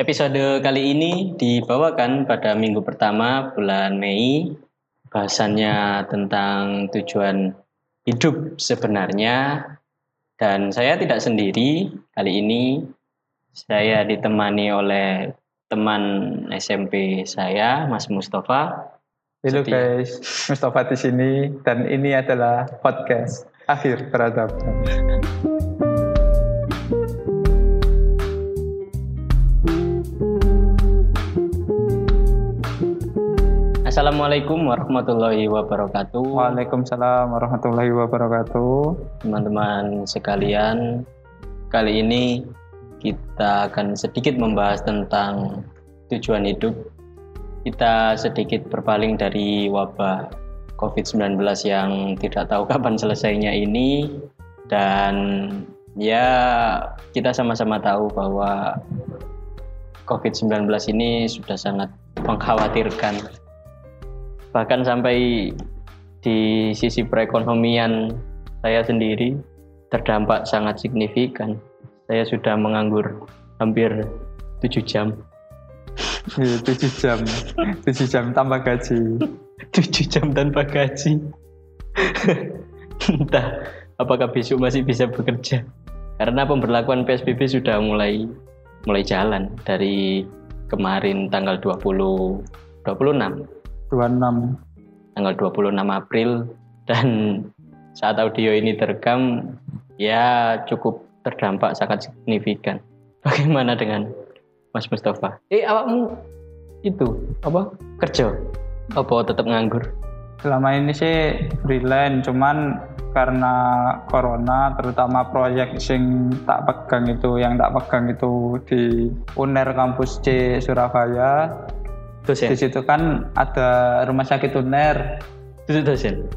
Episode kali ini dibawakan pada minggu pertama bulan Mei. Bahasannya tentang tujuan hidup sebenarnya. Dan saya tidak sendiri. Kali ini saya ditemani oleh teman SMP saya, Mas Mustafa. Halo Setia. guys, Mustafa di sini dan ini adalah podcast akhir peradaban. Assalamualaikum warahmatullahi wabarakatuh. Waalaikumsalam warahmatullahi wabarakatuh. Teman-teman sekalian, kali ini kita akan sedikit membahas tentang tujuan hidup. Kita sedikit berpaling dari wabah COVID-19 yang tidak tahu kapan selesainya ini dan ya kita sama-sama tahu bahwa COVID-19 ini sudah sangat mengkhawatirkan bahkan sampai di sisi perekonomian saya sendiri terdampak sangat signifikan. Saya sudah menganggur hampir 7 jam. Iya, 7 jam, 7 jam tambah gaji. 7 jam tanpa gaji. Entah apakah besok masih bisa bekerja. Karena pemberlakuan PSBB sudah mulai mulai jalan dari kemarin tanggal 20 26 26. tanggal 26 April dan saat audio ini terekam ya cukup terdampak sangat signifikan. Bagaimana dengan Mas Mustafa? Eh awakmu itu apa kerja? Apa tetap nganggur? Selama ini sih freelance, cuman karena corona terutama proyek sing tak pegang itu yang tak pegang itu di UNER kampus C Surabaya Dosen. di situ kan ada rumah sakit UNER Itu dosen.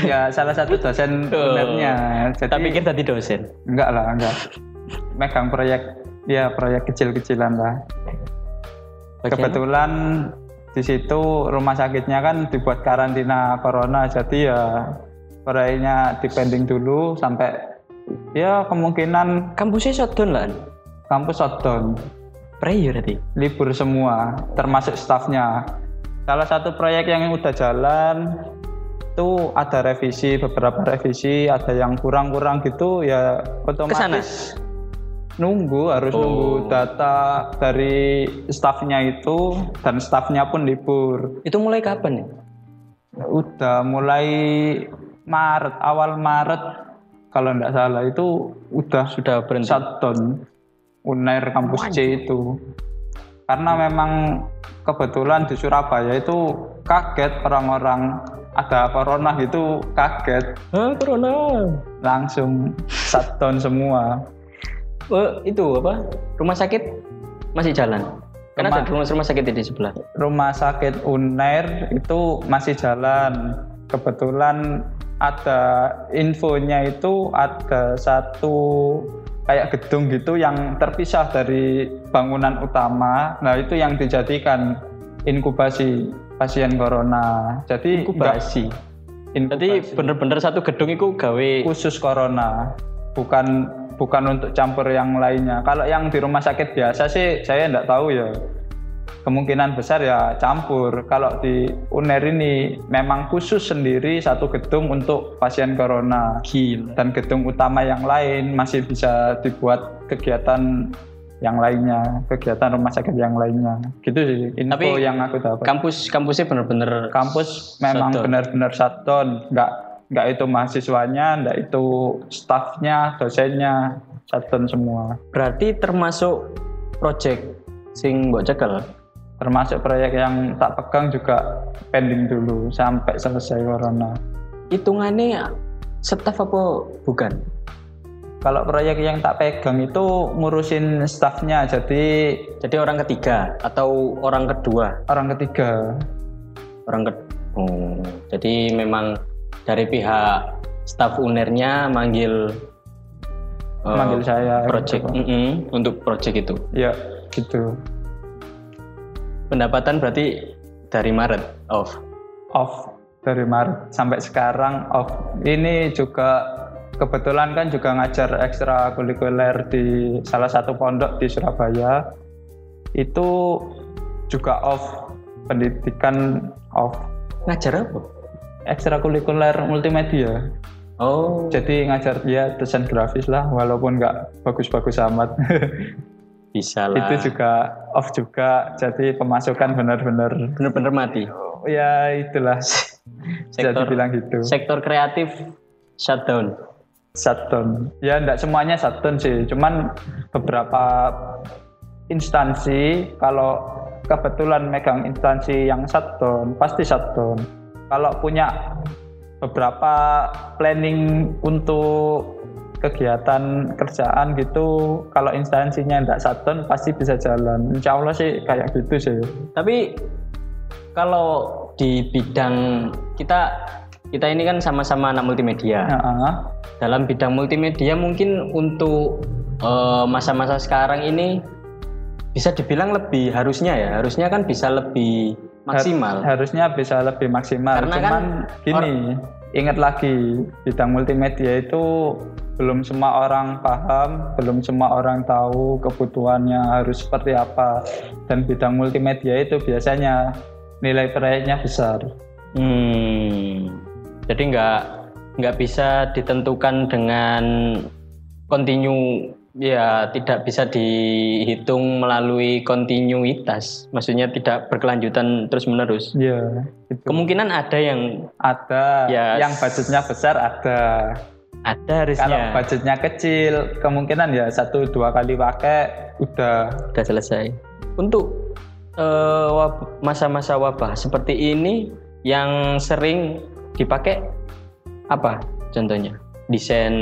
ya salah satu dosen Oh. UNER-nya jadi Tak pikir tadi dosen. enggak lah enggak megang proyek ya proyek kecil-kecilan lah Bagian- kebetulan di situ rumah sakitnya kan dibuat karantina corona jadi ya proyeknya dipending dulu sampai ya kemungkinan kampusnya shutdown lah. kampus shutdown Pray ya berarti. libur semua termasuk stafnya salah satu proyek yang udah jalan itu ada revisi beberapa revisi ada yang kurang-kurang gitu ya otomatis nunggu harus Oh. nunggu data dari stafnya itu dan stafnya pun libur Itu mulai kapan ya? udah mulai Maret awal Maret kalau nggak salah itu udah Sudah berhenti. shutdown Unair kampus C itu karena memang kebetulan di Surabaya itu kaget orang-orang ada corona gitu kaget Ah, corona. langsung shutdown semua Oh, itu apa? Rumah sakit masih jalan. Karena Rumah- ada rumah, rumah sakit di sebelah. rumah sakit Unair itu masih jalan kebetulan ada infonya itu ada satu kayak gedung gitu yang terpisah dari bangunan utama. Nah itu yang dijadikan inkubasi pasien corona. Jadi Inkubasi. nggak- Jadi inkubasi bener-bener satu gedung itu gawe khusus corona. Bukan bukan untuk campur yang lainnya. Kalau yang di rumah sakit biasa sih saya nggak tahu ya kemungkinan besar ya campur. Kalau di UNER ini memang khusus sendiri satu gedung untuk pasien corona. Gila. dan gedung utama yang lain masih bisa dibuat kegiatan yang lainnya kegiatan rumah sakit yang lainnya. Gitu sih info Tapi yang aku dapat. Kampus kampusnya bener-bener kampus memang benar-benar shutdown. Nggak nggak itu mahasiswanya nggak itu stafnya dosennya shutdown semua. Berarti termasuk project sing mbok cekel. termasuk proyek yang tak pegang juga pending dulu sampai selesai corona Hitungannya staff apa bukan? kalau proyek yang tak pegang itu ngurusin stafnya jadi Jadi orang ketiga atau orang kedua? orang ketiga Orang ke Oh, jadi memang dari pihak staf unernya manggil eh, manggil saya project gitu. Mm-mm, untuk project itu. ya gitu Pendapatan berarti dari Maret off. off dari Maret sampai sekarang off. Ini juga kebetulan kan juga ngajar ekstra kulikuler di salah satu pondok di Surabaya. itu juga off pendidikan off Ngajar apa? ekstrakurikuler multimedia. Oh, Jadi ngajar dia desain grafis lah, walaupun nggak bagus-bagus amat. bisa lah. itu juga off juga. Jadi pemasukan benar-benar bener-bener mati. ya itulah Sektor dibilang gitu. sektor kreatif shutdown. shutdown. Ya enggak semuanya shutdown sih, cuman beberapa instansi kalau kebetulan megang instansi yang shutdown pasti shutdown. Kalau punya beberapa planning untuk kegiatan kerjaan gitu, kalau instansinya enggak shutdown pasti bisa jalan. Insya Allah sih kayak gitu sih. Tapi kalau di bidang kita kita ini kan sama-sama anak multimedia. Heeh. Dalam bidang multimedia mungkin untuk eh, masa-masa sekarang ini bisa dibilang lebih harusnya ya, harusnya kan bisa lebih maksimal. Har- harusnya bisa lebih maksimal. Karena Cuman kan gini, ingat lagi bidang multimedia itu belum semua orang paham, belum semua orang tahu kebutuhannya harus seperti apa. Dan bidang multimedia itu biasanya nilai proyeknya besar. Hmm, jadi nggak nggak bisa ditentukan dengan kontinu ya tidak bisa dihitung melalui kontinuitas. Maksudnya tidak berkelanjutan terus menerus Iya, itu. kemungkinan ada yang ada. Ya, yang budgetnya besar ada. ada Kalau harusnya budgetnya kecil, kemungkinan ya satu dua kali pakai udah. Sudah selesai. Untuk wab- masa-masa wabah seperti ini yang sering dipakai apa contohnya? Desain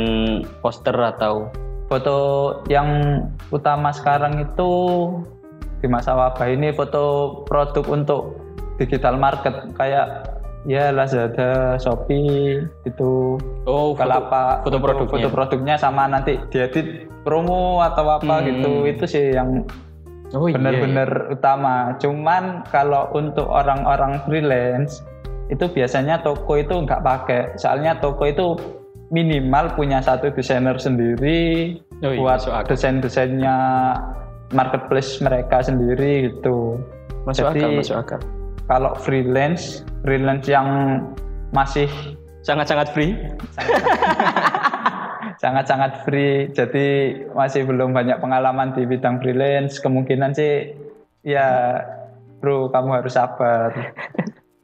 poster atau foto yang utama sekarang itu di masa wabah ini foto produk untuk digital market kayak ya Lazada, Shopee itu oh kalau apa foto produknya. foto produknya sama nanti diedit promo atau apa Hmm. gitu itu sih yang oh, iya, benar-benar utama. Cuman kalau untuk orang-orang freelance itu biasanya toko itu nggak pakai. Soalnya toko itu minimal punya satu desainer sendiri Oh iya, buat desain-desainnya marketplace mereka sendiri gitu. masuk Jadi- akal masuk akal. Kalau freelance, freelance yang masih sangat-sangat free. Sangat-sangat free, jadi masih belum banyak pengalaman di bidang freelance, kemungkinan sih ya bro kamu harus sabar.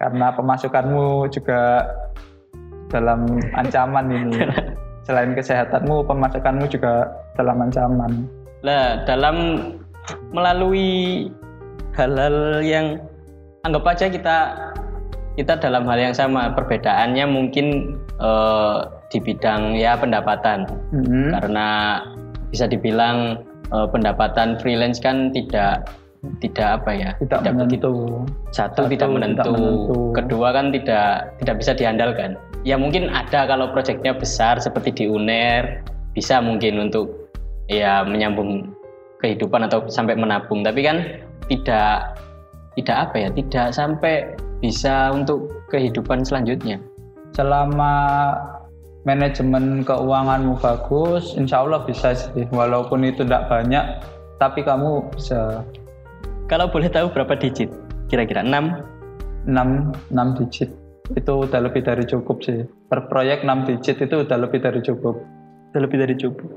Karena pemasukanmu juga dalam ancaman ini. Selain kesehatanmu, pemasukanmu juga dalam ancaman. Lah, dalam melalui hal-hal yang anggap aja kita kita dalam hal yang sama, perbedaannya mungkin eh, di bidang ya pendapatan. Mhm. Karena bisa dibilang eh, pendapatan freelance kan tidak tidak apa ya? Tidak begitu menentu. satu, Satu, tidak, tidak menentu. menentu. kedua kan tidak tidak bisa diandalkan ya mungkin ada kalau proyeknya besar seperti di UNER bisa mungkin untuk ya menyambung kehidupan atau sampai menabung. Tapi kan tidak tidak apa ya tidak sampai bisa untuk kehidupan selanjutnya. Selama manajemen keuanganmu bagus, insya Allah bisa sih. Walaupun itu tidak banyak, tapi kamu bisa. Kalau boleh tahu berapa digit? Kira-kira 6 6, 6 digit itu udah lebih dari cukup sih. Per proyek 6 digit itu udah lebih dari cukup. Udah lebih dari cukup.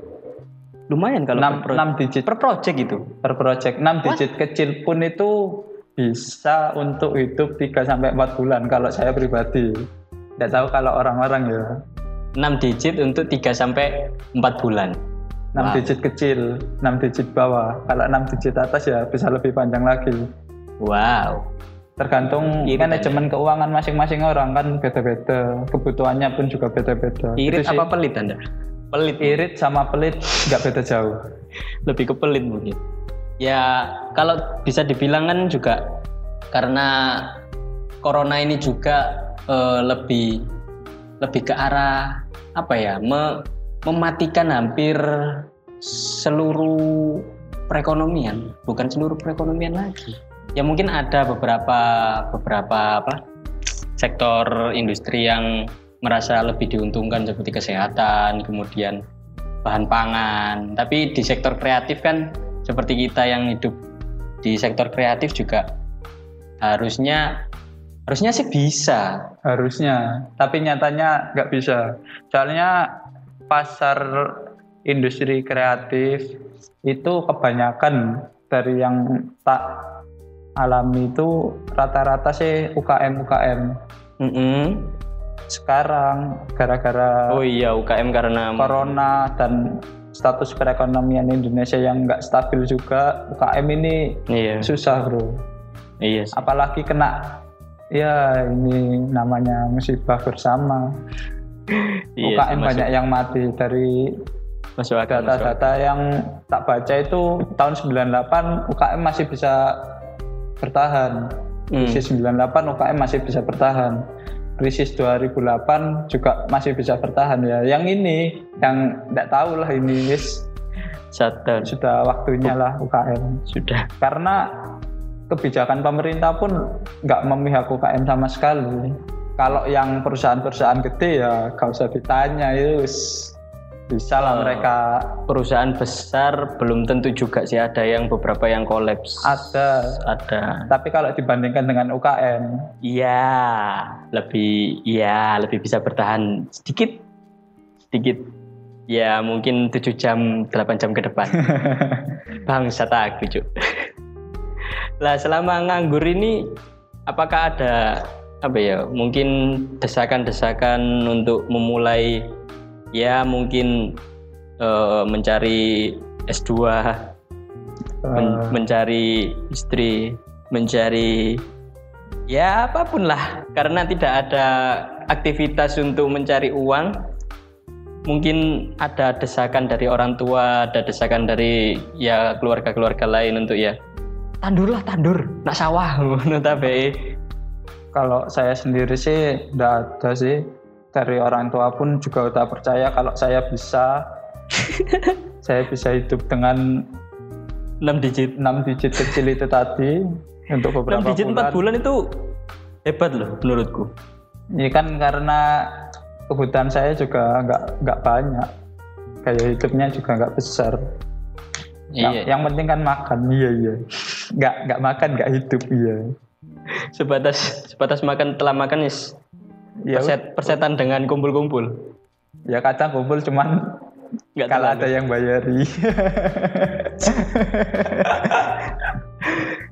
Lumayan kalau 6, per, pro- 6 digit. per project itu per project. 6 digit kecil pun itu bisa untuk hidup 3 sampai 4 bulan kalau saya pribadi. Tidak tahu kalau orang-orang ya. 6 digit untuk 3 sampai 4 bulan. 6 Wow. digit kecil 6 digit bawah. Kalau 6 digit atas ya bisa lebih panjang lagi. Wow tergantung Irit manajemen keuangan masing-masing orang kan beda-beda. Kebutuhannya pun juga beda-beda. Irit Itu sih. apa pelit anda? Pelit. Irit sama pelit nggak beda jauh. Lebih ke pelit mungkin. Ya kalau bisa dibilang kan juga karena corona ini juga eh, lebih lebih ke arah apa ya me- mematikan hampir seluruh perekonomian bukan seluruh perekonomian lagi ya mungkin ada beberapa beberapa apa sektor industri yang merasa lebih diuntungkan seperti kesehatan kemudian bahan pangan. Tapi di sektor kreatif kan seperti kita yang hidup di sektor kreatif juga harusnya harusnya sih bisa. Harusnya tapi nyatanya nggak bisa. Soalnya pasar industri kreatif itu kebanyakan dari yang tak alami itu rata-rata sih UKM UKM Mm-mm. sekarang gara-gara oh iya UKM karena corona dan status perekonomian Indonesia yang nggak stabil juga UKM ini iya. susah bro. Iya sih. apalagi kena ya ini namanya musibah bersama. Iya UKM masuk- banyak yang mati dari data-data yang tak baca itu tahun 98 UKM masih bisa bertahan. Hmm. krisis 98 UKM masih bisa bertahan. Krisis 2008 juga masih bisa bertahan ya. Yang ini yang tidak tahu lah ini wis Shutdown. sudah waktunya lah UKM sudah. Karena kebijakan pemerintah pun nggak memihak UKM sama sekali. Kalau yang perusahaan-perusahaan gede ya gak usah ditanya ya wis bisa lah Oh. mereka perusahaan besar belum tentu juga sih ada yang beberapa yang kolaps ada ada tapi kalau dibandingkan dengan UKM Iya, lebih ya lebih bisa bertahan sedikit sedikit ya mungkin 7 jam 8 jam ke depan. Bangsa aku, Cuk. lah selama nganggur ini apakah ada apa ya mungkin desakan-desakan untuk memulai ya mungkin eh, mencari S2 men- Eh, mencari istri, mencari ya apa pun lah. Karena tidak ada aktivitas untuk mencari uang, mungkin ada desakan dari orang tua, ada desakan dari ya keluarga-keluarga lain untuk ya tandur lah tandur, nak sawah, ngono kalau saya sendiri sih tidak ada sih dari orang tua pun juga udah percaya kalau saya bisa saya bisa hidup dengan 6 digit. 6 digit kecil itu tadi untuk 6 beberapa digit 4 bulan. bulan itu hebat loh menurutku. Ini kan karena kebutuhan saya juga nggak nggak banyak, gaya hidupnya juga nggak besar. Yang, Iya. yang penting kan makan, iya iya. Nggak nggak makan nggak hidup, iya. Sebatas sebatas makan telah makan is Ya, perset, persetan dengan kumpul-kumpul. ya kadang kumpul cuman Nggak kalau ada yang bayari.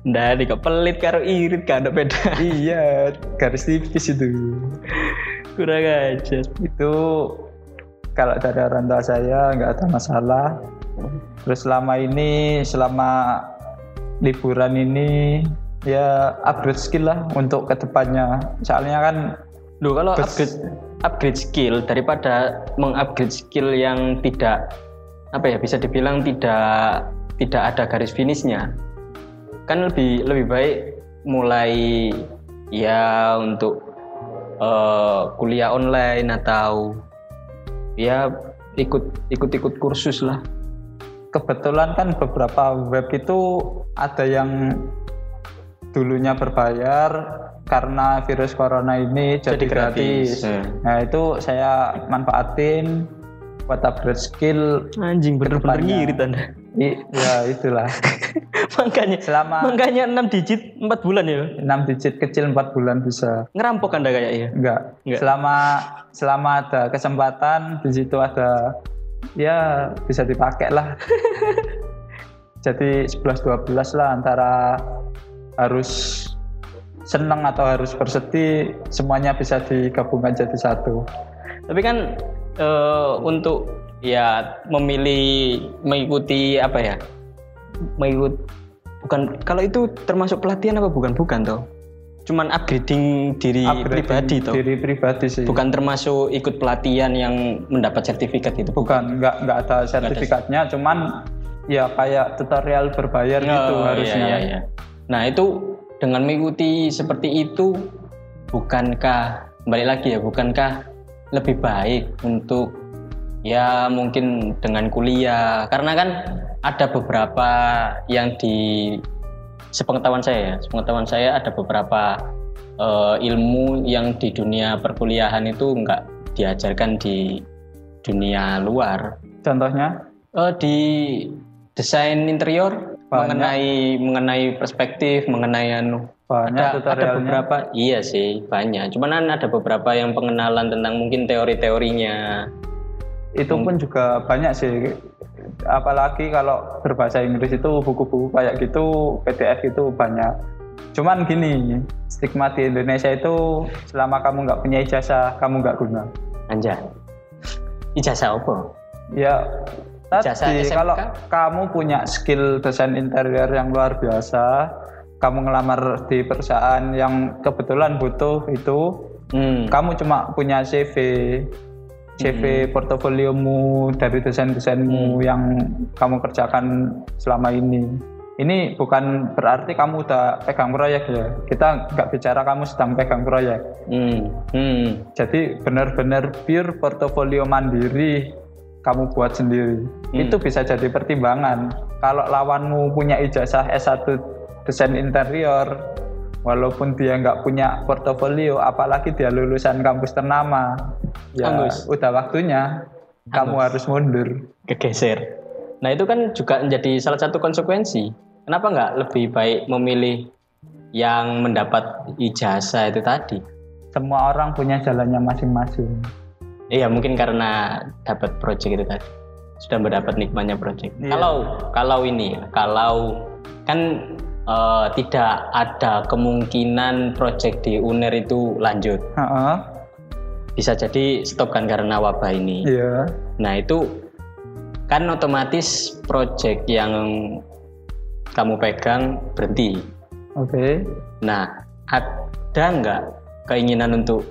Nah, kok pelit karo irit kan ada beda. iya, garis tipis itu. Kurang aja. Itu kalau dari orang tua saya nggak ada masalah. Terus selama ini, selama liburan ini ya upgrade skill lah untuk ke depannya. Soalnya kan Loh, kalau upgrade upgrade skill daripada mengupgrade skill yang tidak apa ya bisa dibilang tidak tidak ada garis finishnya kan lebih lebih baik mulai ya untuk eh, kuliah online atau ya ikut ikut ikut kursus lah. Kebetulan kan beberapa web itu ada yang dulunya berbayar karena virus corona ini jadi, Jadi gratis. gratis. Hmm. Nah itu saya manfaatin buat upgrade skill. anjing bener-bener ngirit anda I, ya itulah. makanya Selama makanya 6 digit 4 bulan ya 6 digit kecil 4 bulan bisa. ngerampok anda kayaknya Enggak. Enggak. Selama selama ada kesempatan di situ ada ya bisa dipakai lah. Jadi 11 12 lah antara harus senang atau harus bersedih semuanya bisa digabungkan jadi satu. Tapi kan eh, untuk ya memilih mengikuti apa ya? Mengikut bukan kalau itu termasuk pelatihan apa bukan? Bukan toh. Cuman upgrading diri Upgrading pribadi toh. Diri pribadi sih. Bukan termasuk ikut pelatihan yang mendapat sertifikat itu. Bukan, nggak nggak ada sertifikatnya, cuman ya kayak tutorial berbayar gitu Oh, harusnya. iya, iya, iya. Nah itu dengan mengikuti seperti itu, bukankah balik lagi ya, bukankah lebih baik untuk ya mungkin dengan kuliah? Karena kan ada beberapa yang di sepengetahuan saya ya, sepengetahuan saya ada beberapa eh, ilmu yang di dunia perkuliahan itu nggak diajarkan di dunia luar. Contohnya, Eh, di desain interior mengenai mengenai perspektif, mengenai anu. banyak Ada, ada beberapa, iya sih banyak. Cuman kan ada beberapa yang pengenalan tentang mungkin teori-teorinya. itu pun juga banyak sih apalagi kalau berbahasa Inggris itu buku-buku kayak gitu PDF itu banyak cuman gini stigma di Indonesia itu selama kamu nggak punya ijazah kamu nggak guna Anjay. Ijazah apa? ya tadi SMK? kalau kamu punya skill desain interior yang luar biasa kamu ngelamar di perusahaan yang kebetulan butuh itu Hmm. kamu cuma punya CV CV portofoliomu dari desain-desainmu yang kamu kerjakan selama ini ini bukan berarti kamu udah pegang proyek ya kita nggak bicara kamu sedang pegang proyek Hmm. Hmm. jadi benar-benar pure portofolio mandiri kamu buat sendiri itu bisa jadi pertimbangan kalau lawanmu punya ijazah S1 desain interior walaupun dia nggak punya portofolio apalagi dia lulusan kampus ternama ya Bagus. udah waktunya kamu harus mundur kegeser. Nah itu kan juga menjadi salah satu konsekuensi. Kenapa nggak lebih baik memilih yang mendapat ijazah itu tadi? semua orang punya jalannya masing-masing Iya mungkin karena dapat project itu tadi sudah mendapat nikmatnya project. Iya. Kalau kalau ini kalau kan eh, tidak ada kemungkinan project di UNER itu lanjut. Heeh, Bisa jadi stop kan karena wabah ini. iya Nah itu kan otomatis project yang kamu pegang berhenti. oke Nah ada nggak keinginan untuk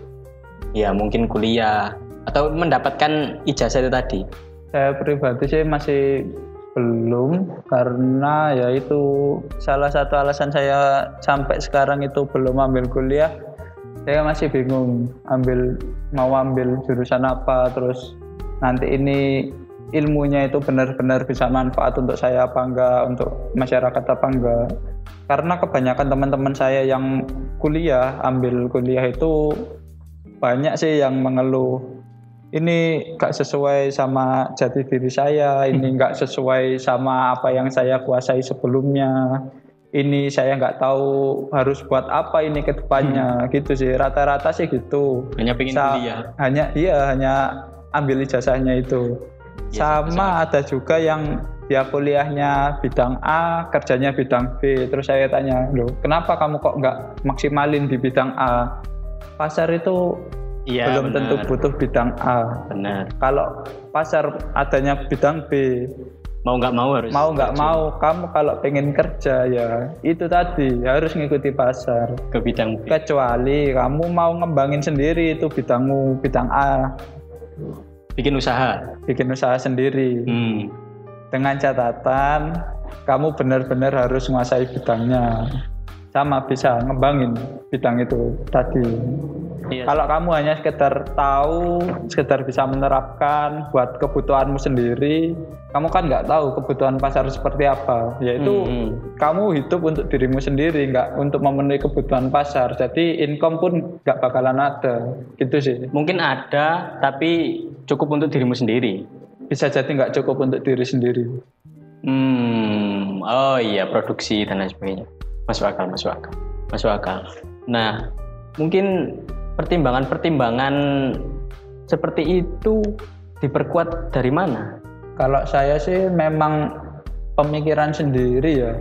ya mungkin kuliah atau mendapatkan ijazah itu tadi? saya pribadi sih masih belum karena ya itu salah satu alasan saya sampai sekarang itu belum ambil kuliah. Saya masih bingung ambil mau ambil jurusan apa terus nanti ini ilmunya itu benar-benar bisa manfaat untuk saya apa enggak untuk masyarakat apa enggak. Karena kebanyakan teman-teman saya yang kuliah ambil kuliah itu banyak sih yang mengeluh ini gak sesuai sama jati diri saya, ini gak sesuai sama apa yang saya kuasai sebelumnya. Ini saya nggak tahu harus buat apa ini ke depannya, gitu sih. Rata-rata sih gitu. Hanya pengen Sa- kuliah. Hanya iya, hanya ambil ijazahnya itu. Iya, sama ada juga yang dia kuliahnya bidang A, kerjanya bidang B. Terus saya tanya, loh, kenapa kamu kok nggak maksimalin di bidang A? Pasar itu Iya belum tentu benar. butuh bidang A. Benar. Kalau pasar adanya bidang B, Mau nggak mau harus. mau nggak mau, kamu kalau pengen kerja ya itu tadi harus ngikuti pasar. ke bidang B. Kecuali kamu mau ngembangin sendiri itu bidangmu bidang A, Bikin usaha. bikin usaha sendiri. Hmm. Dengan catatan kamu benar-benar harus menguasai bidangnya. Sama bisa ngembangin bidang itu tadi. Iya. Kalau kamu hanya sekedar tahu, sekedar bisa menerapkan buat kebutuhanmu sendiri, kamu kan nggak tahu kebutuhan pasar seperti apa. Yaitu Hmm. kamu hidup untuk dirimu sendiri, nggak untuk memenuhi kebutuhan pasar. Jadi income pun nggak bakalan ada, gitu sih. Mungkin ada tapi cukup untuk dirimu sendiri. Bisa jadi nggak cukup untuk diri sendiri. Hmm, oh iya produksi dan lain sebagainya. Masuk akal, masuk akal, masuk akal. Nah, mungkin pertimbangan-pertimbangan seperti itu diperkuat dari mana? Kalau saya sih memang pemikiran sendiri ya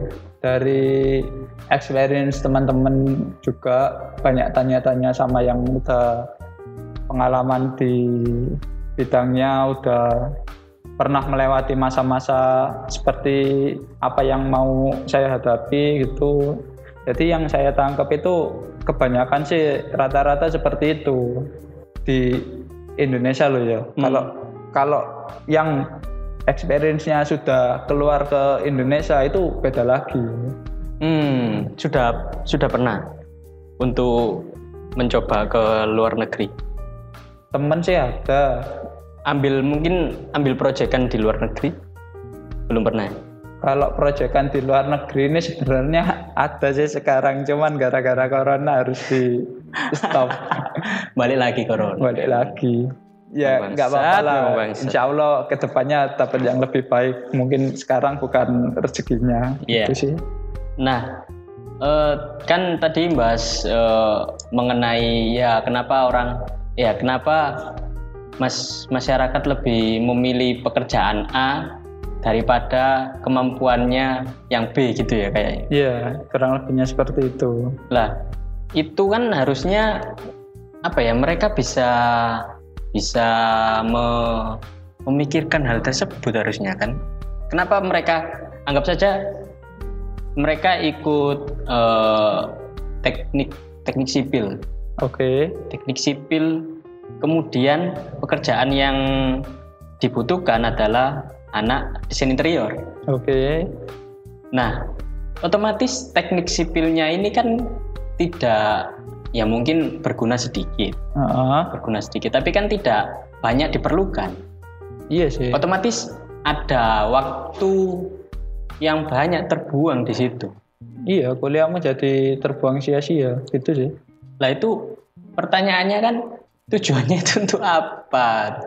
dari experience teman-teman juga banyak tanya-tanya sama yang udah pengalaman di bidangnya udah pernah melewati masa-masa seperti apa yang mau saya hadapi gitu. Jadi yang saya tangkap itu kebanyakan sih rata-rata seperti itu di Indonesia loh ya. Kalau kalau yang experience-nya sudah keluar ke Indonesia itu beda lagi. Hmm, sudah sudah pernah untuk mencoba ke luar negeri. Temen sih ada, Ambil mungkin ambil proyekan di luar negeri belum pernah. kalau proyekan di luar negeri ini sebenarnya ada sih sekarang cuman gara-gara corona harus di stop Balik lagi corona. balik lagi ya nggak apa-apa lah. Insya Allah ke depannya dapat yang lebih baik. Mungkin sekarang bukan rezekinya. Iya. Itu sih. Nah, eh, kan tadi bahas eh, mengenai ya kenapa orang ya kenapa mas masyarakat lebih memilih pekerjaan A daripada kemampuannya yang B gitu ya kayaknya. Iya, kurang lebihnya seperti itu. Lah, itu kan harusnya apa ya? Mereka bisa bisa me- memikirkan hal tersebut harusnya kan. Kenapa mereka anggap saja mereka ikut eh, teknik teknik sipil, Oke. teknik sipil, kemudian pekerjaan yang dibutuhkan adalah anak desain interior. Oke. Nah, otomatis teknik sipilnya ini kan tidak ya mungkin berguna sedikit, Heeh. berguna sedikit, tapi kan tidak banyak diperlukan. Iya sih. Otomatis ada waktu yang banyak terbuang di situ. Iya, kuliahmu jadi terbuang sia-sia. Gitu sih. Lah itu pertanyaannya kan tujuannya itu untuk apa?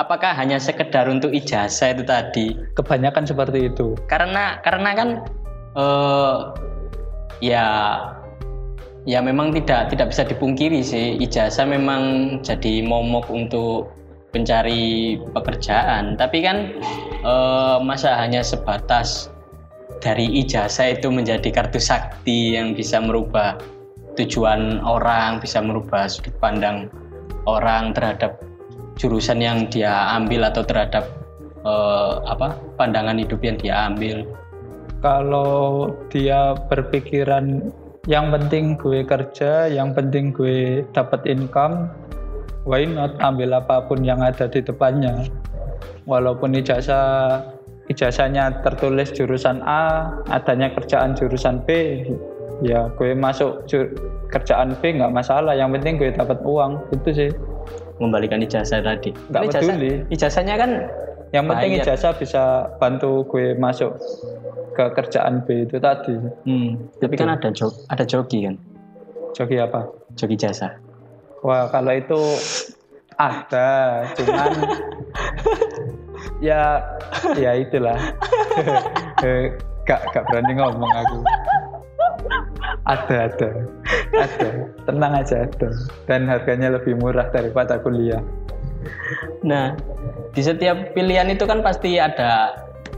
Apakah hanya sekedar untuk ijazah itu tadi? Kebanyakan seperti itu. karena karena kan eh ya ya memang tidak tidak bisa dipungkiri sih ijazah memang jadi momok untuk pencari pekerjaan tapi kan eh, masa hanya sebatas dari ijazah itu menjadi kartu sakti yang bisa merubah tujuan orang bisa merubah sudut pandang orang terhadap jurusan yang dia ambil atau terhadap eh, apa pandangan hidup yang dia ambil Kalau dia berpikiran yang penting gue kerja, yang penting gue dapat income, why not ambil apa pun yang ada di depannya. Walaupun ijazah ijazahnya tertulis jurusan A, adanya kerjaan jurusan B, ya gue masuk kerjaan B nggak masalah. Yang penting gue dapat uang, itu sih. membalikan ijazah tadi. Nggak ijazah, peduli. Ijazahnya kan Yang penting Bayar. ijazah bisa bantu gue masuk ke kerjaan B itu tadi. hmm, tapi kan ada jog, ada jogi kan, Joki apa? jogi jasa. Wah, kalau itu ada, cuman ya ya itulah. Eh, gak gak berani ngomong aku. Ada ada ada, tenang aja ada. Dan harganya lebih murah daripada kuliah. Nah, di setiap pilihan itu kan pasti ada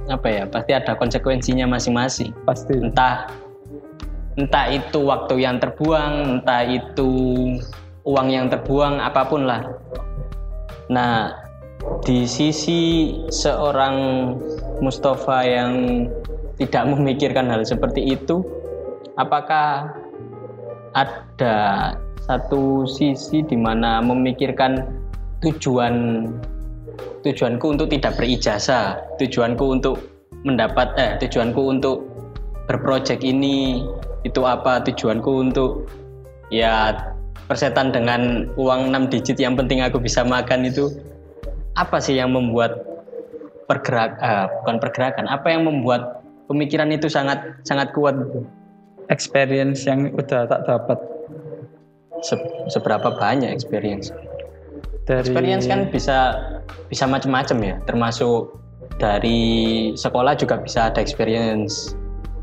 apa ya? Pasti ada konsekuensinya masing-masing. Pasti. Entah entah itu waktu yang terbuang, entah itu uang yang terbuang, apa pun lah. Nah, di sisi seorang Mustafa yang tidak memikirkan hal seperti itu, apakah ada satu sisi di mana memikirkan tujuan tujuanku untuk tidak berijazah, tujuanku untuk mendapat eh tujuanku untuk berproject ini itu apa tujuanku untuk ya persetan dengan uang 6 digit yang penting aku bisa makan itu apa sih yang membuat pergerak eh, bukan pergerakan apa yang membuat pemikiran itu sangat sangat kuat gitu? Experience yang udah tak dapat. Se- seberapa banyak experience? Dari experience kan bisa bisa macam-macam ya. Termasuk dari sekolah juga bisa ada experience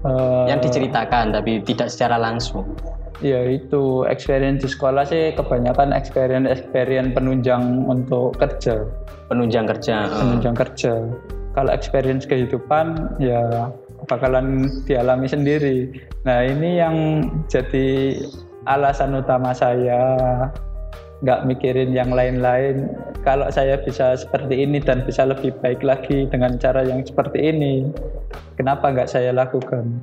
eh, yang diceritakan tapi tidak secara langsung. Ya itu experience di sekolah sih kebanyakan experience experience penunjang untuk kerja, penunjang kerja eh, penunjang kerja. Kalau experience kehidupan ya bakalan dialami sendiri. Nah ini yang jadi alasan utama saya nggak mikirin yang lain-lain. Kalau saya bisa seperti ini dan bisa lebih baik lagi dengan cara yang seperti ini, kenapa nggak saya lakukan?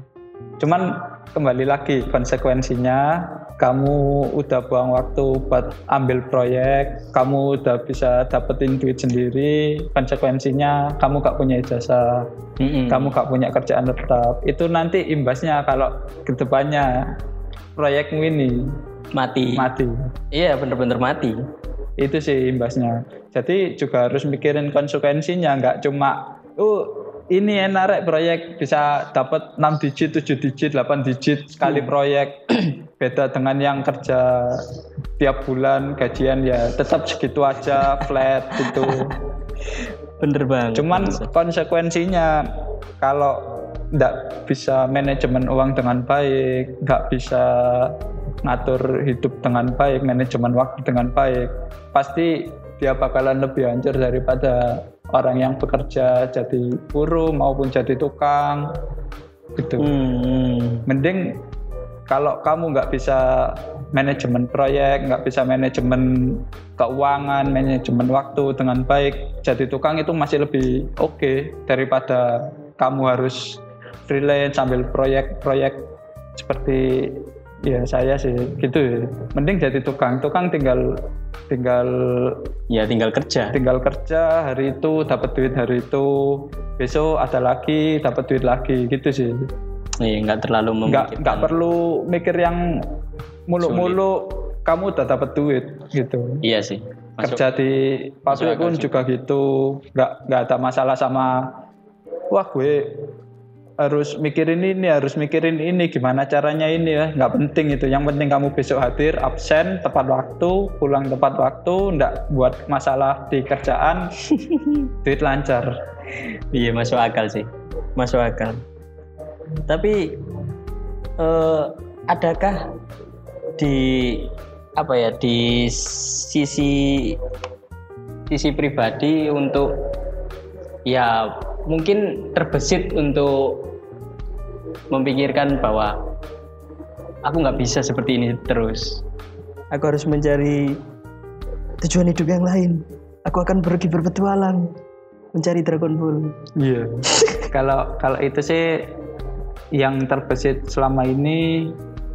Cuman kembali lagi konsekuensinya kamu udah buang waktu buat ambil proyek, kamu udah bisa dapetin duit sendiri, konsekuensinya kamu gak punya ijazah, mm-mm. kamu gak punya kerjaan tetap. Itu nanti imbasnya kalau ke depannya proyekmu ini mati mati. iya bener-bener mati Itu sih imbasnya. Jadi juga harus mikirin konsekuensinya, nggak cuma oh ini enak rek proyek bisa dapat 6 digit, 7 digit, 8 digit sekali proyek. beda dengan yang kerja tiap bulan gajian ya tetap segitu aja flat gitu Bener banget. cuman konsekuensinya kalau nggak bisa manajemen uang dengan baik nggak bisa ngatur hidup dengan baik manajemen waktu dengan baik pasti dia bakalan lebih hancur daripada orang yang bekerja jadi buruh maupun jadi tukang gitu Hmm. mending kalau kamu nggak bisa manajemen proyek, nggak bisa manajemen keuangan, manajemen waktu dengan baik, jadi tukang itu masih lebih oke daripada kamu harus freelance sambil proyek-proyek seperti ya saya sih gitu ya. Mending jadi tukang, tukang tinggal tinggal Ya tinggal kerja. tinggal kerja hari itu dapat duit hari itu besok ada lagi dapat duit lagi gitu sih Iya, nggak terlalu nggak nggak perlu mikir yang muluk-muluk kamu udah dapat duit gitu. Iya sih. Masuk. kerja di pabrik pun juga gitu. Nggak nggak ada masalah sama wah gue harus mikirin ini harus mikirin ini gimana caranya ini ya? Nggak penting itu. Yang penting kamu besok hadir absen tepat waktu pulang tepat waktu nggak buat masalah di kerjaan duit lancar. Iya masuk akal sih, masuk akal. Tapi eh, adakah di apa ya di sisi sisi pribadi untuk ya mungkin terbesit untuk memikirkan bahwa aku nggak bisa seperti ini terus. Aku harus mencari tujuan hidup yang lain. Aku akan pergi berpetualang mencari Dragon Ball. Iya. kalau kalau itu sih yang terbesit selama ini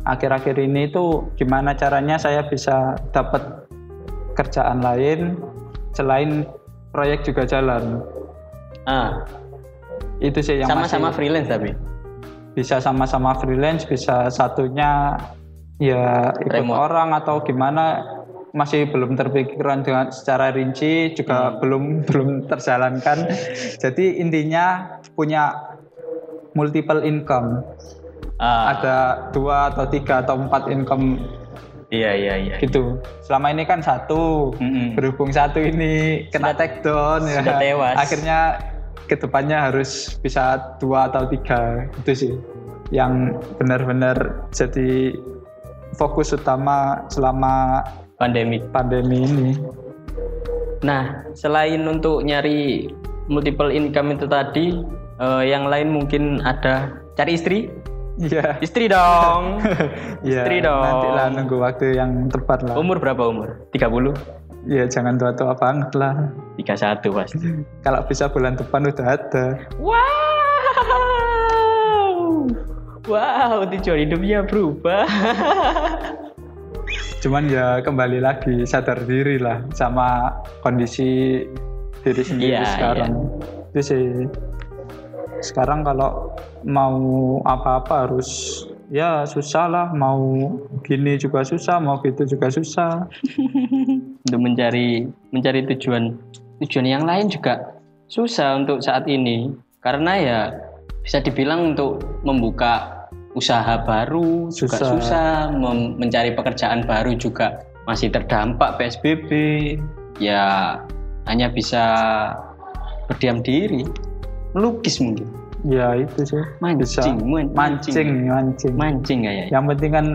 akhir-akhir ini itu gimana caranya saya bisa dapat kerjaan lain selain proyek juga jalan. Ah, Itu sih yang sama-sama freelance tapi. bisa sama-sama freelance, bisa satunya ya ikut Remote. orang atau gimana masih belum terpikirkan dengan secara rinci juga belum belum terjalankan. Jadi intinya punya multiple income. Ah, ada dua atau tiga atau empat income iya iya iya. gitu. Selama ini kan satu, Mm-mm. berhubung satu ini kena take down ya. sudah tewas. Akhirnya ke depannya harus bisa dua atau tiga itu sih yang benar-benar jadi fokus utama selama Pandemi. pandemi ini. Nah, selain untuk nyari multiple income itu tadi, eh, yang lain mungkin ada cari istri. Iya. Istri dong. Iya. Istri dong. Nanti lah nunggu waktu yang tepat lah. Umur berapa umur? 30? Iya, jangan tua-tua banget lah. 31 pasti. Kalau bisa bulan depan udah ada. Wow. Wow, tujuan hidupnya berubah. Cuman ya kembali lagi sadar diri lah sama kondisi diri sendiri Iya, sekarang. Itu sih. Sekarang kalau mau apa-apa harus ya susah lah. Mau gini juga susah, mau gitu juga susah. untuk mencari mencari tujuan tujuan yang lain juga susah untuk saat ini karena ya bisa dibilang untuk membuka usaha baru juga Susah. susah Mem- mencari pekerjaan baru juga masih terdampak PSBB ya hanya bisa berdiam diri melukis mungkin Ya itu sih. Bisa. mancing man- Mancing, mancing. mancing kayak Yang penting kan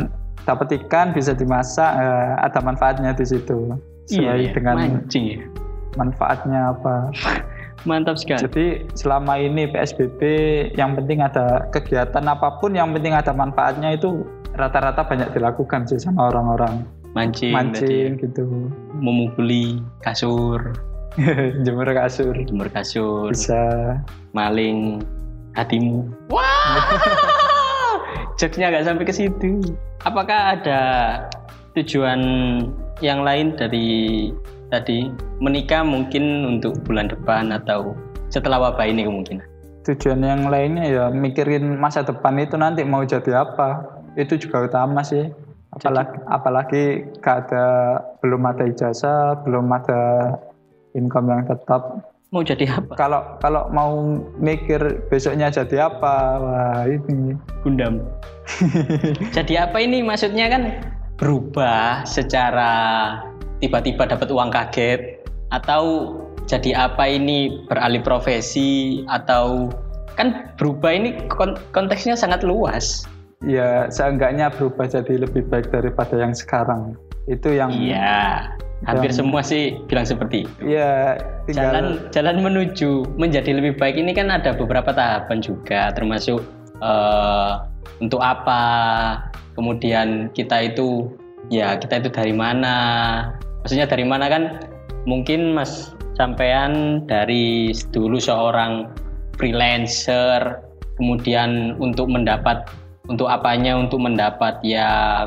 dapat ikan bisa dimasak, eh, ada manfaatnya di situ. iya, Sesuai iya, dengan mancing ya manfaatnya apa. mantap sekali Jadi selama ini PSBB yang penting ada kegiatan apa pun yang penting ada manfaatnya itu rata-rata banyak dilakukan sih sama orang-orang mancing, ya. mancing gitu memukuli kasur jemur kasur. Jemur kasur. Bisa. Maling hatimu. Wah, jokesnya nggak sampai ke situ. Apakah ada tujuan yang lain dari tadi? Menikah mungkin untuk bulan depan atau setelah wabah ini kemungkinan? tujuan yang lainnya ya mikirin masa depan itu nanti mau jadi apa. Itu juga utama sih. Apalagi apalagi gak ada belum ada ijazah belum ada income yang tetap mau jadi apa? Kalau kalau mau mikir besoknya jadi apa, wah ini Gundam. jadi apa ini maksudnya kan berubah secara tiba-tiba dapat uang kaget atau jadi apa ini beralih profesi atau kan berubah ini kon- konteksnya sangat luas. ya seenggaknya berubah jadi lebih baik daripada yang sekarang. Itu yang Iya, hampir yang- semua sih bilang seperti itu. ya tinggal Jalan jalan menuju menjadi lebih baik ini kan ada beberapa tahapan juga termasuk eh, untuk apa, kemudian kita itu ya kita itu dari mana? Maksudnya dari mana kan? Mungkin Mas sampean dari dulu seorang freelancer, kemudian untuk mendapat untuk apanya untuk mendapat ya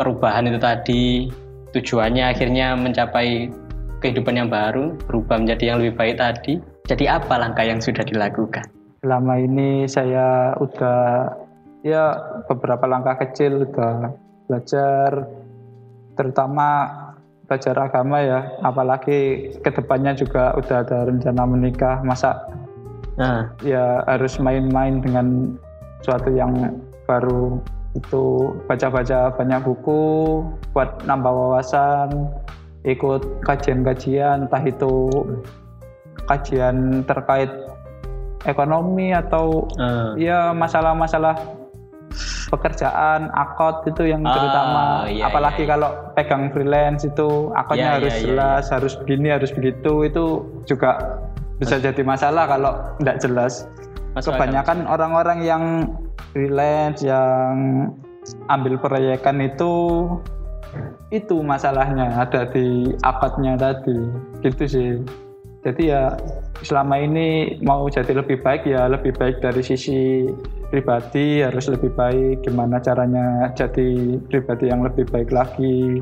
perubahan itu tadi tujuannya akhirnya mencapai kehidupan yang baru berubah menjadi yang lebih baik tadi. Jadi apa langkah yang sudah dilakukan? Selama ini saya udah ya beberapa langkah kecil udah belajar terutama belajar agama ya. Apalagi ke depannya juga udah ada rencana menikah masa nah. ya harus main-main dengan suatu yang baru itu baca-baca banyak buku buat nambah wawasan ikut kajian-kajian entah itu kajian terkait ekonomi atau eh, ya masalah-masalah pekerjaan akot itu yang Ah, terutama. iya, apalagi iya, iya. kalau pegang freelance itu akotnya Iya, harus iya, iya, jelas harus begini harus begitu itu juga bisa jadi masalah kalau tidak jelas. Kebanyakan orang-orang yang freelance yang ambil proyekan itu itu masalahnya ada di akadnya tadi. Gitu sih. Jadi ya selama ini mau jadi lebih baik ya lebih baik dari sisi pribadi harus lebih baik. Gimana caranya jadi pribadi yang lebih baik lagi?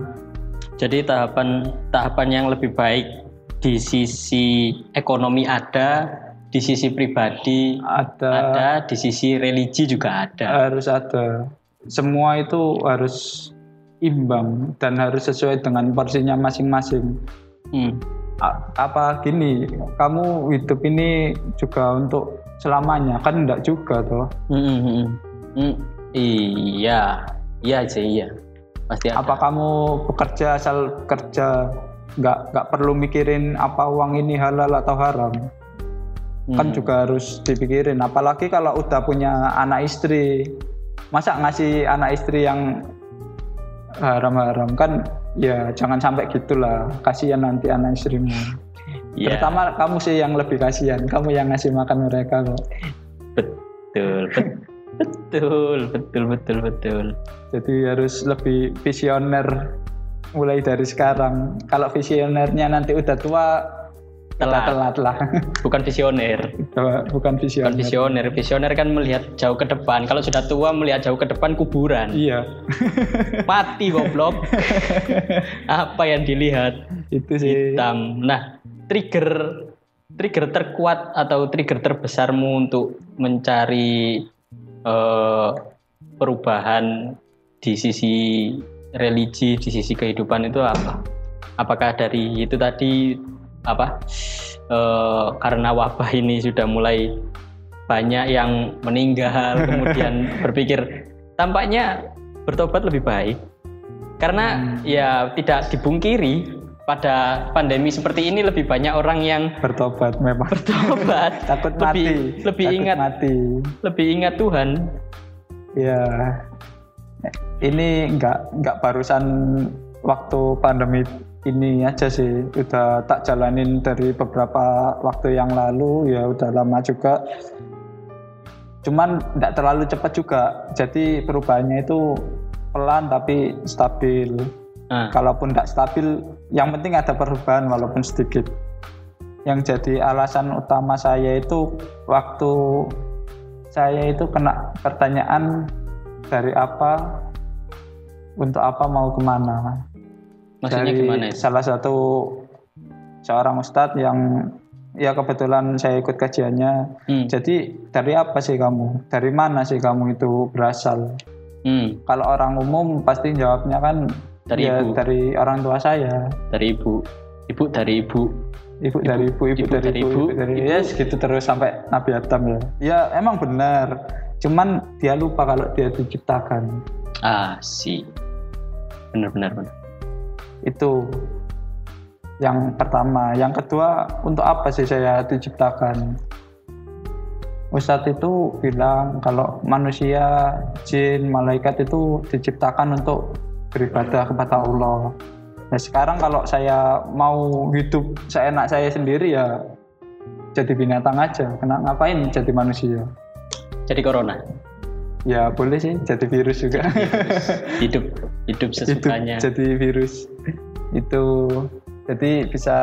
Jadi tahapan tahapan yang lebih baik di sisi ekonomi ada di sisi pribadi ada. ada di sisi religi juga ada. Harus ada. Semua itu harus imbang dan harus sesuai dengan porsinya masing-masing. Hmm. A- apa gini kamu hidup ini juga untuk selamanya? Kan enggak juga toh. Hmm, hmm, hmm. Hmm, iya. Iya sih iya. Pasti ada. Apa kamu bekerja asal kerja nggak nggak perlu mikirin apa uang ini halal atau haram kan Hmm. juga harus dipikirin. Apalagi kalau udah punya anak istri. Masa ngasih anak istri yang haram-haram? Kan ya jangan sampai gitulah. Kasihan nanti anak istrimu. Iya, terutama kamu sih yang lebih kasihan. Kamu yang ngasih makan mereka kok. Betul bet- betul betul betul betul. Jadi harus lebih visioner mulai dari sekarang. Kalau visionernya nanti udah tua Telat. telat lah. Bukan visioner. Bukan bukan visioner. Visioner. Visioner kan melihat jauh ke depan. Kalau sudah tua melihat jauh ke depan kuburan. Iya. Mati goblok. Apa yang dilihat? Itu sih. Hitam. Nah trigger trigger terkuat atau trigger terbesarmu untuk mencari eh, perubahan di sisi religi di sisi kehidupan itu apa? Apakah dari itu tadi apa eh, karena wabah ini sudah mulai banyak yang meninggal kemudian berpikir tampaknya bertobat lebih baik. Karena ya tidak dibungkiri pada pandemi seperti ini lebih banyak orang yang bertobat memang. Bertobat. Takut lebih mati. lebih takut ingat mati. lebih ingat Tuhan. Ya. Ini nggak nggak barusan waktu pandemi ini aja sih udah tak jalanin dari beberapa waktu yang lalu ya udah lama juga. Cuman nggak terlalu cepat juga jadi perubahannya itu pelan tapi stabil. Nah, kalaupun nggak stabil yang penting ada perubahan walaupun sedikit. Yang jadi alasan utama saya itu waktu saya itu kena pertanyaan dari apa? Untuk apa mau ke mana maksudnya dari gimana itu? salah satu seorang ustadz yang ya kebetulan saya ikut kajiannya Hmm, jadi dari apa sih kamu dari mana sih kamu itu berasal hmm, kalau orang umum pasti jawabnya kan Dari ya ibu. dari orang tua saya dari ibu ibu dari ibu ibu dari ibu, ibu, ibu dari dari ibu, ibu, ibu dari ibu. ya segitu terus sampai Nabi Adam ya. Ya emang benar. Cuman dia lupa kalau dia diciptakan. Ah, sih. Benar benar benar. Itu yang pertama. Yang kedua, untuk apa sih saya diciptakan? Ustadz itu bilang kalau manusia, jin, malaikat itu diciptakan untuk beribadah kepada Allah. Nah sekarang kalau saya mau hidup seenak saya sendiri ya jadi binatang aja. Kena ngapain jadi manusia? Jadi corona. Ya boleh sih jadi virus juga. Hidup hidup sesukanya. Hidup jadi virus itu jadi bisa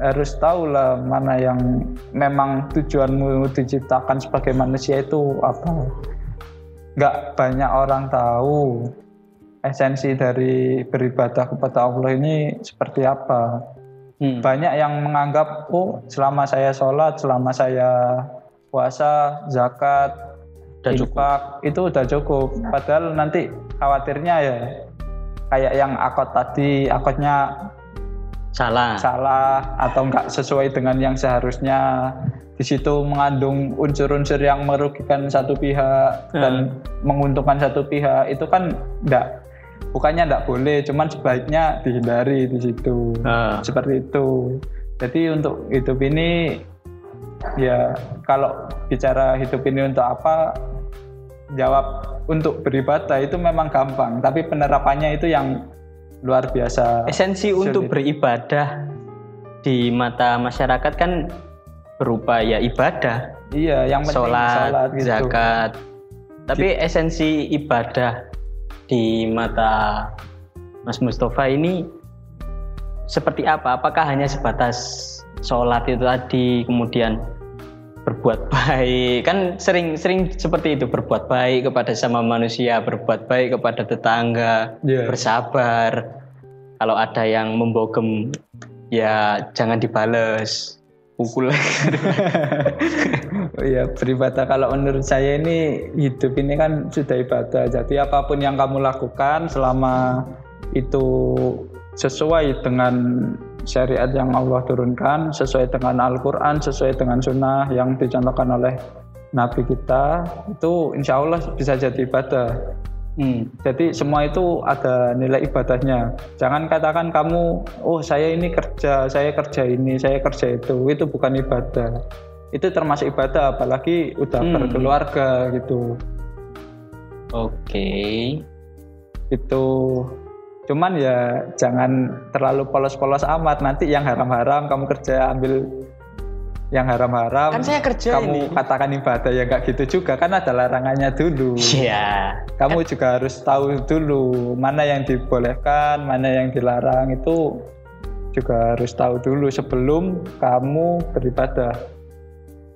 harus tahu lah mana yang memang tujuanmu diciptakan sebagai manusia itu apa nggak banyak orang tahu esensi dari beribadah kepada Allah ini seperti apa Hmm. banyak yang menganggap oh selama saya sholat selama saya puasa zakat cukup. infak itu udah cukup padahal nanti khawatirnya ya kayak yang akot tadi akotnya Salah. salah atau enggak sesuai dengan yang seharusnya. Di situ mengandung unsur-unsur yang merugikan satu pihak dan menguntungkan satu pihak. Itu kan enggak bukannya enggak boleh cuman sebaiknya dihindari di situ. Ah. seperti itu. Jadi untuk hidup ini ya kalau bicara hidup ini untuk apa jawab untuk beribadah itu memang gampang tapi penerapannya itu yang luar biasa Esensi untuk beribadah di mata masyarakat kan berupa ya ibadah, iya yang penting sholat, sholat gitu zakat. Tapi esensi ibadah di mata Mas Mustafa ini seperti apa? Apakah hanya sebatas sholat itu tadi, kemudian berbuat baik? Kan sering-sering seperti itu berbuat baik kepada sama manusia, berbuat baik kepada tetangga, Iya. bersabar. Kalau ada yang membogem, ya jangan dibales, pukul. Iya beribadah kalau menurut saya ini hidup ini kan sudah ibadah jadi apa pun yang kamu lakukan selama itu sesuai dengan syariat yang Allah turunkan sesuai dengan Al-Quran sesuai dengan sunnah yang dicontohkan oleh Nabi kita itu insya Allah bisa jadi ibadah Hmm. Jadi semua itu ada nilai ibadahnya. Jangan katakan kamu, oh saya ini kerja, saya kerja ini, saya kerja itu. Itu bukan ibadah. Itu termasuk ibadah, apalagi udah Hmm. berkeluarga gitu. Oke. Itu cuman ya jangan terlalu polos-polos amat. Nanti yang haram-haram kamu kerja ambil yang haram-haram. Kan saya kerja kamu ini. katakan ibadah ya nggak gitu juga kan ada larangannya dulu. Iya. kamu juga harus tahu dulu mana yang dibolehkan, mana yang dilarang itu juga harus tahu dulu sebelum kamu beribadah.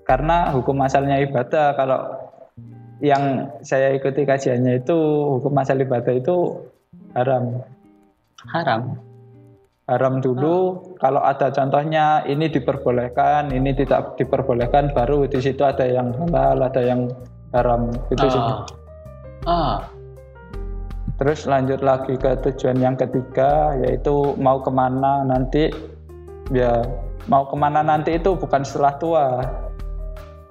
Karena hukum asalnya ibadah kalau yang saya ikuti kajiannya itu hukum asal ibadah itu haram. Haram. Haram dulu kalau ada contohnya ini diperbolehkan, ini tidak diperbolehkan baru di situ ada yang halal, ada yang haram. Itu sih. Ah. Ah. Terus lanjut lagi ke tujuan yang ketiga yaitu mau ke mana nanti ya mau ke mana nanti itu bukan setelah tua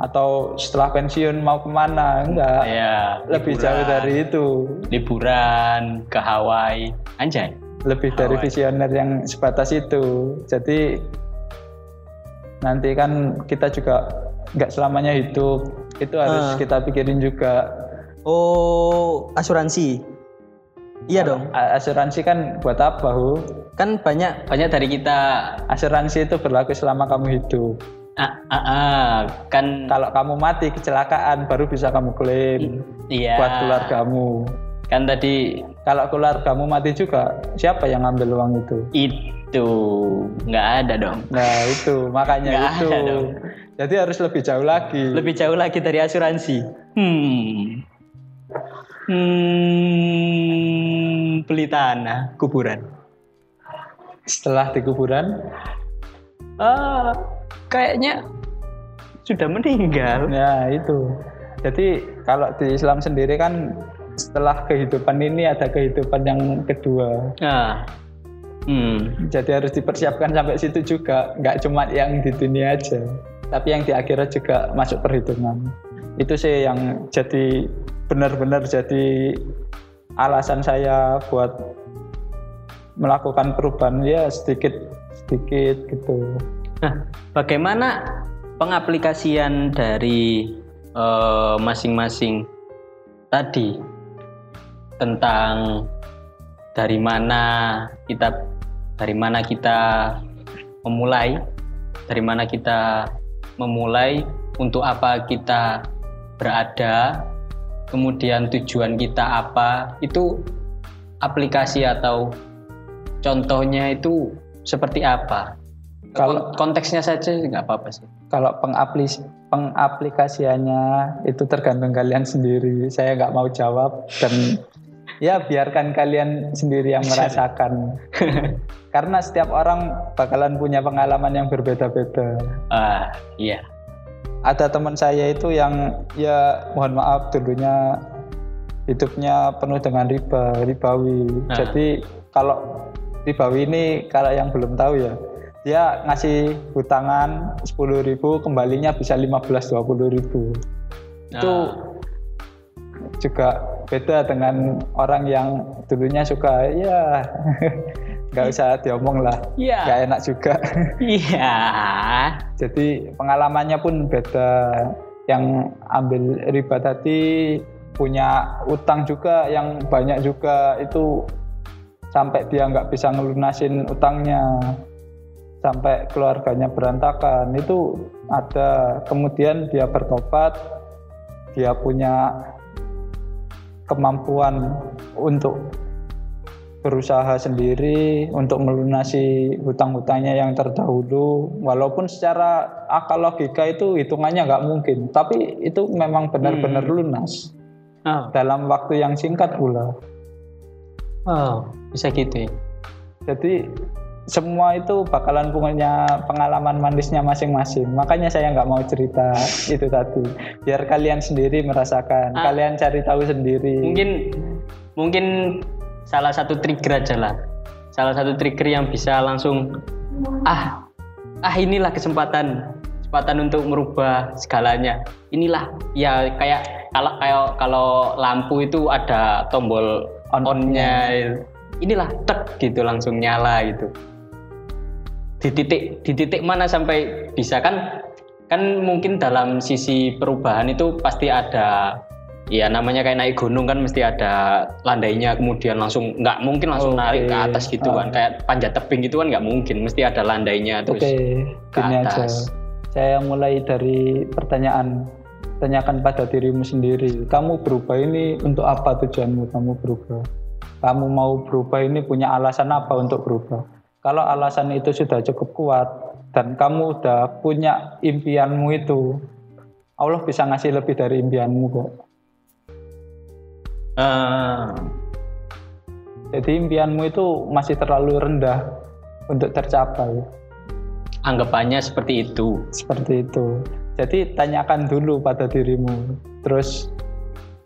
atau setelah pensiun mau ke mana enggak Ya. lebih liburan. jauh dari itu liburan ke Hawaii. Anjay. Lebih dari visioner yang sebatas itu jadi nanti kan kita juga nggak selamanya hidup itu harus Ah. kita pikirin juga Oh, asuransi. Iya dong. A- asuransi kan buat apa Hu? Kan banyak Banyak dari kita asuransi itu berlaku selama kamu hidup ah, ah, ah, kan kalau kamu mati kecelakaan baru bisa kamu klaim iya. buat keluargamu. Kan tadi Kalau keluargamu mati juga, siapa yang ngambil uang itu? itu nggak ada dong. Nah itu makanya Nggak itu. ada dong. Jadi harus lebih jauh lagi. Lebih jauh lagi dari asuransi. Hmm. Hmm, beli tanah kuburan. Setelah di kuburan, Ah, kayaknya sudah meninggal. ya itu. Jadi kalau di Islam sendiri kan setelah kehidupan ini ada kehidupan yang kedua. Nah, Hmm. Jadi harus dipersiapkan sampai situ juga, nggak cuma yang di dunia aja, tapi yang di akhirat juga masuk perhitungan. Itu sih yang jadi benar-benar jadi alasan saya buat melakukan perubahan ya sedikit sedikit gitu. Nah, bagaimana pengaplikasian dari eh, masing-masing tadi tentang dari mana kita dari mana kita memulai, dari mana kita memulai, untuk apa kita berada, kemudian tujuan kita apa, itu aplikasi atau contohnya itu seperti apa? Kalau- konteksnya saja nggak apa-apa sih. Kalau pengaplis pengaplikasiannya itu tergantung kalian sendiri. Saya nggak mau jawab dan ya biarkan kalian sendiri yang merasakan. Karena setiap orang bakalan punya pengalaman yang berbeda-beda. Ah, iya. Ada teman saya itu yang ya mohon maaf dulunya hidupnya penuh dengan riba, ribawi. Ah. Jadi kalau ribawi ini kalau yang belum tahu ya, dia ngasih hutangan 10.000 ribu, kembalinya bisa 15-20 ribu. Itu Ah. Juga beda dengan orang yang dulunya suka ya nggak usah diomong lah, nggak enak juga. Iya. Jadi pengalamannya pun beda. Yang ambil riba tadi punya utang juga yang banyak juga itu sampai dia nggak bisa ngelunasin utangnya sampai keluarganya berantakan itu ada kemudian dia bertobat dia punya kemampuan untuk berusaha sendiri untuk melunasi hutang-hutangnya yang terdahulu walaupun secara akal logika itu hitungannya nggak mungkin tapi itu memang benar-benar Hmm. lunas Oh, dalam waktu yang singkat pula oh, bisa gitu ya. jadi semua itu bakalan punya pengalaman manisnya masing-masing makanya saya nggak mau cerita itu tadi biar kalian sendiri merasakan Ah. kalian cari tahu sendiri Mungkin mungkin salah satu trigger aja lah. Salah satu trigger yang bisa langsung ah ah inilah kesempatan kesempatan untuk merubah segalanya. Inilah ya kayak kalau kayak kalau lampu itu ada tombol On- on-nya. Inilah tek gitu langsung nyala gitu. Di titik di titik mana sampai bisa kan kan mungkin dalam sisi perubahan itu pasti ada ya namanya kayak naik gunung kan mesti ada landainya kemudian langsung nggak mungkin langsung Oke. narik ke atas gitu kan Ah. kayak panjat tebing gitu kan nggak mungkin mesti ada landainya terus Oke, ke gini aja. atas. Saya mulai dari pertanyaan. Tanyakan pada dirimu sendiri. Kamu berubah ini untuk apa tujuanmu kamu berubah? Kamu mau berubah ini punya alasan apa untuk berubah? Kalau alasan itu sudah cukup kuat dan kamu udah punya impianmu itu, Allah bisa ngasih lebih dari impianmu kok. Ah, Jadi impianmu itu masih terlalu rendah untuk tercapai. anggapannya seperti itu seperti itu. Jadi tanyakan dulu pada dirimu, terus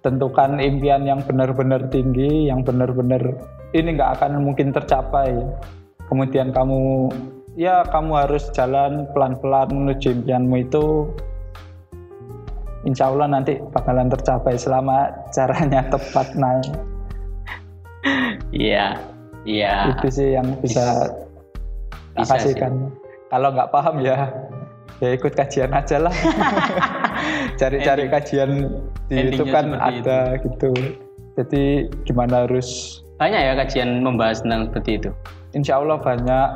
tentukan impian yang benar-benar tinggi, yang benar-benar ini nggak akan mungkin tercapai. Kemudian kamu, ya kamu harus jalan pelan-pelan menuju impianmu itu. Insya Allah nanti bakalan tercapai selama caranya tepat. Nah, iya iya itu sih yang bisa Bisa sih. kasihkan. Kalau nggak paham ya, ya ikut kajian aja lah. Cari-cari kajian di YouTube kan ada gitu. Jadi gimana harus, banyak ya kajian membahas tentang seperti itu insya Allah banyak.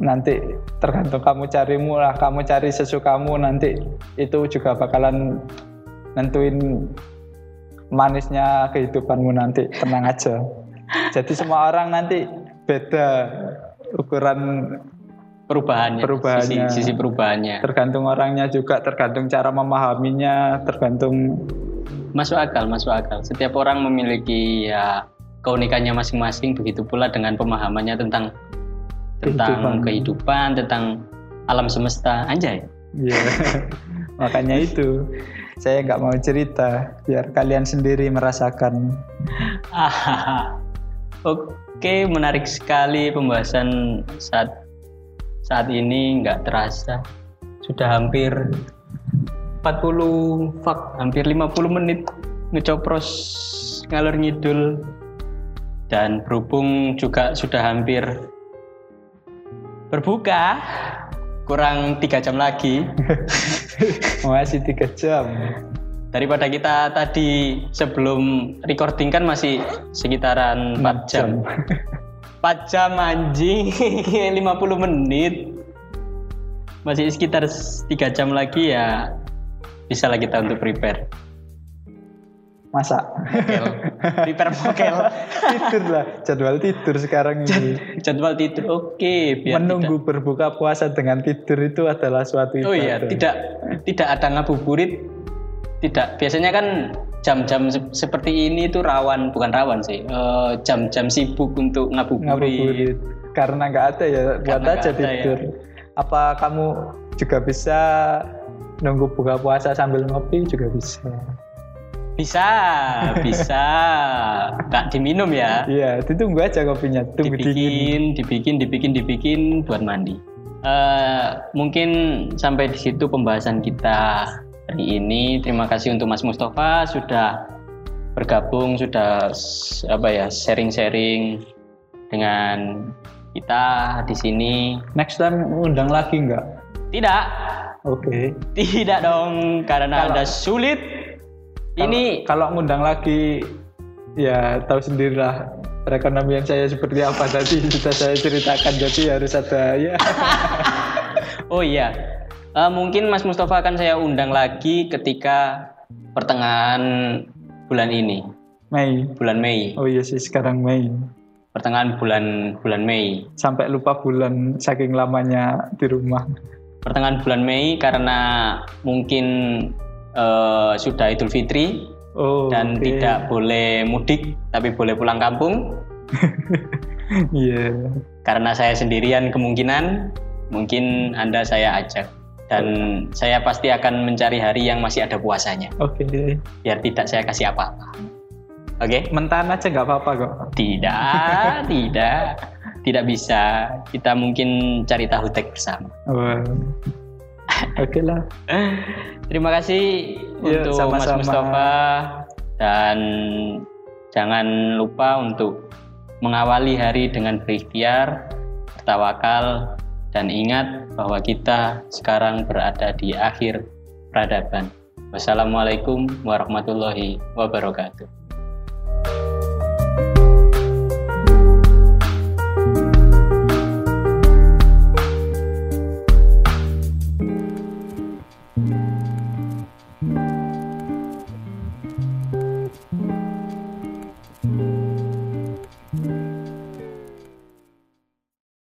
Nanti tergantung kamu carimu lah, kamu cari sesukamu nanti itu juga bakalan nentuin manisnya kehidupanmu nanti. Tenang aja. Jadi semua orang nanti beda ukuran perubahannya, Perubahannya. Sisi, sisi perubahannya tergantung orangnya juga tergantung cara memahaminya tergantung masuk akal masuk akal setiap orang memiliki ya keunikannya masing-masing begitu pula dengan pemahamannya tentang tentang Kehidupan. kehidupan tentang alam semesta. Anjay. Ya makanya itu. Saya nggak mau cerita biar kalian sendiri merasakan. Oke, menarik sekali pembahasan saat saat ini nggak terasa. Sudah hampir 40 fak, hampir 50 menit ngecopros ngalor ngidul dan berhubung juga sudah hampir berbuka kurang tiga jam lagi. Masih tiga jam. daripada kita tadi sebelum recording kan masih sekitaran 4 jam. 4 jam anjing. 50 menit. Masih sekitar 3 jam lagi ya bisa lah kita untuk prepare Masa? mokel. Prepare mokel. Tidur lah. Jadwal tidur sekarang ini. jadwal tidur. Oke biar Menunggu berbuka puasa dengan tidur itu adalah suatu tidak, oh iya ibadah. tidak tidak ada ngabuburit. Tidak. Biasanya kan jam-jam se- seperti ini itu rawan. Bukan rawan sih. Eh, jam-jam sibuk untuk ngabuburit. Ngabuburit. Karena nggak ada ya buat aja ya. tidur. Apa kamu juga bisa nunggu buka puasa sambil ngopi juga bisa bisa bisa nggak diminum ya iya ditunggu aja kopinya tunggu dingin dibikin, dibikin, dibikin, dibikin buat mandi. Eh, mungkin sampai di situ pembahasan kita hari ini. Terima kasih untuk Mas Mustafa sudah bergabung, sudah apa ya sharing-sharing dengan kita di sini. next time undang lagi nggak Tidak, oke tidak dong, karena Kalau- Anda sulit. Ini kalau ngundang lagi ya tahu sendirilah perekonomian saya seperti apa. Tadi sudah saya ceritakan jadi harus ada ya. Oh iya, Eh, mungkin Mas Mustafa akan saya undang lagi ketika pertengahan bulan ini, Mei. Bulan Mei, oh iya sih sekarang Mei. Pertengahan bulan bulan Mei, sampai lupa bulan saking lamanya di rumah. Pertengahan bulan Mei karena mungkin eh, sudah Idul Fitri oh dan oke. tidak boleh mudik, tapi boleh pulang kampung. iya Karena saya sendirian kemungkinan, mungkin anda saya ajak dan saya pasti akan mencari hari yang masih ada puasanya, oke biar tidak saya kasih apa-apa. Oke? mentan aja nggak apa-apa kok Tidak, tidak, tidak bisa. Kita mungkin cari tahu tek bersama. Wah. Oke lah Terima kasih Ya, untuk sama-sama. Mas Mustafa dan jangan lupa untuk mengawali hari dengan berikhtiar, bertawakal, dan ingat bahwa kita sekarang berada di akhir peradaban. Wassalamualaikum warahmatullahi wabarakatuh.